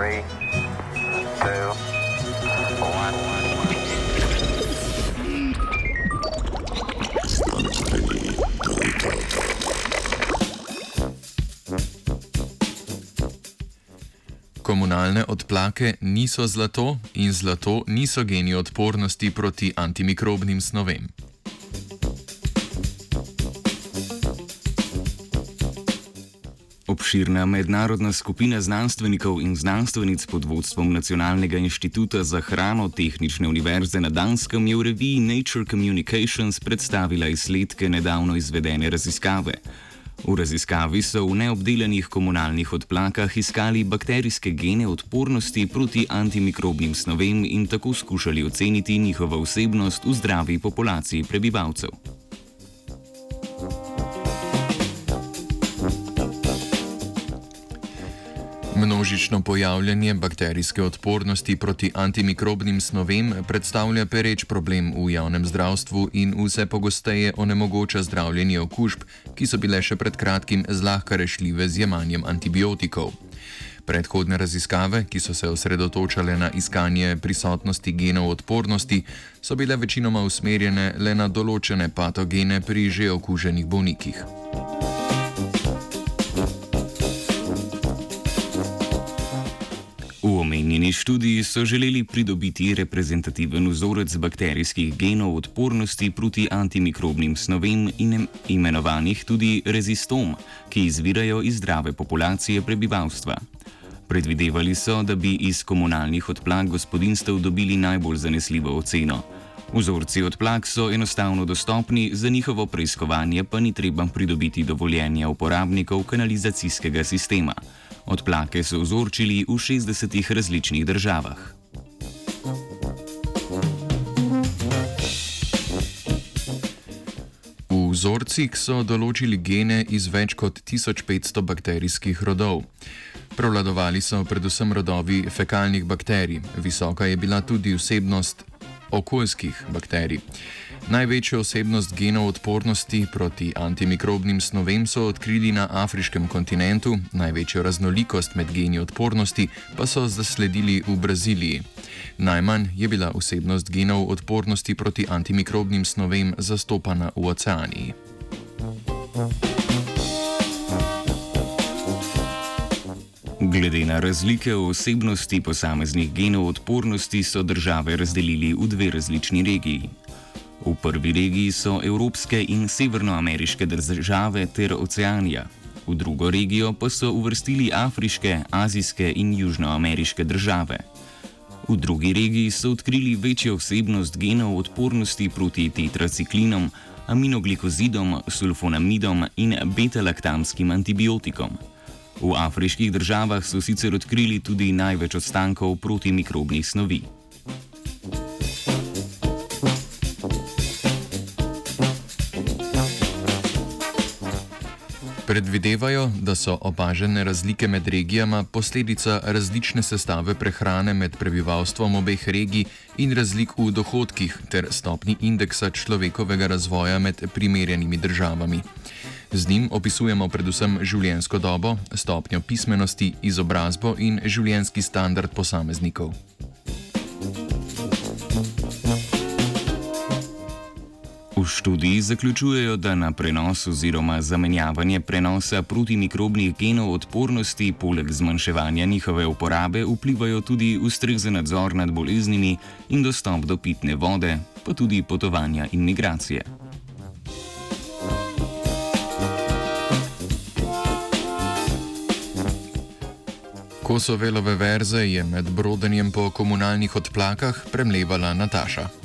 Three, two, one. Komunalne odplake niso zlato in zlato niso geni odpornosti proti antimikrobnim snovem. Obširna mednarodna skupina znanstvenikov in znanstvenic pod vodstvom Nacionalnega inštituta za hrano Tehnične univerze na Danskem je v reviji Nature Communications predstavila izsledke nedavno izvedene raziskave. V raziskavi so v neobdelanih komunalnih odplakah iskali bakterijske gene odpornosti proti antimikrobnim snovem in tako skušali oceniti njihovo vsebnost v zdravi populaciji prebivalcev. Množično pojavljanje bakterijske odpornosti proti antimikrobnim snovem predstavlja pereč problem v javnem zdravstvu in vse pogosteje onemogoča zdravljenje okužb, ki so bile še pred kratkim zlahka rešljive z jemanjem antibiotikov. Predhodne raziskave, ki so se osredotočale na iskanje prisotnosti genov odpornosti, so bile večinoma usmerjene le na določene patogene pri že okuženih bolnikih. V omenjeni študiji so želeli pridobiti reprezentativen vzorec bakterijskih genov odpornosti proti antimikrobnim snovem in imenovanih tudi rezistom, ki izvirajo iz zdrave populacije prebivalstva. Predvidevali so, da bi iz komunalnih odplak gospodinstv dobili najbolj zanesljivo oceno. Vzorci odplak so enostavno dostopni, za njihovo preiskovanje pa ni treba pridobiti dovoljenja uporabnikov kanalizacijskega sistema. Odplake so vzorčili v 60 različnih državah. V vzorcih so določili gene iz več kot 1500 bakterijskih rodov. Prevladovali so predvsem rodovi fekalnih bakterij, visoka je bila tudi vsebnost okoljskih bakterij. Največjo osebnost genov odpornosti proti antimikrobnim snovem so odkrili na afriškem kontinentu, največjo raznolikost med geni odpornosti pa so zasledili v Braziliji. Najmanj je bila osebnost genov odpornosti proti antimikrobnim snovem zastopana v oceaniji. Glede na razlike v osebnosti posameznih genov odpornosti so države razdelili v dve različni regiji. V prvi regiji so evropske in severnoameriške države ter oceanija, v drugo regijo pa so uvrstili afriške, azijske in južnoameriške države. V drugi regiji so odkrili večjo vsebnost genov odpornosti proti tetraciklinom, aminoglikozidom, sulfonamidom in beta-laktamskim antibiotikom. V afriških državah so sicer odkrili tudi največ ostankov protimikrobnih snovi. Predvidevajo, da so opažene razlike med regijama posledica različne sestave prehrane med prebivalstvom obeh regij in razlik v dohodkih ter stopni indeksa človekovega razvoja med primerjanimi državami. Z njim opisujemo predvsem življenjsko dobo, stopnjo pismenosti, izobrazbo in življenjski standard posameznikov. V študiji zaključujejo, da na prenos oziroma zamenjavanje prenosa protimikrobnih genov odpornosti poleg zmanjševanja njihove uporabe vplivajo tudi ustrezen nadzor nad boleznimi in dostop do pitne vode, pa tudi potovanja in migracije. Kosovelove verze je med brodenjem po komunalnih odplakah premlevala Nataša.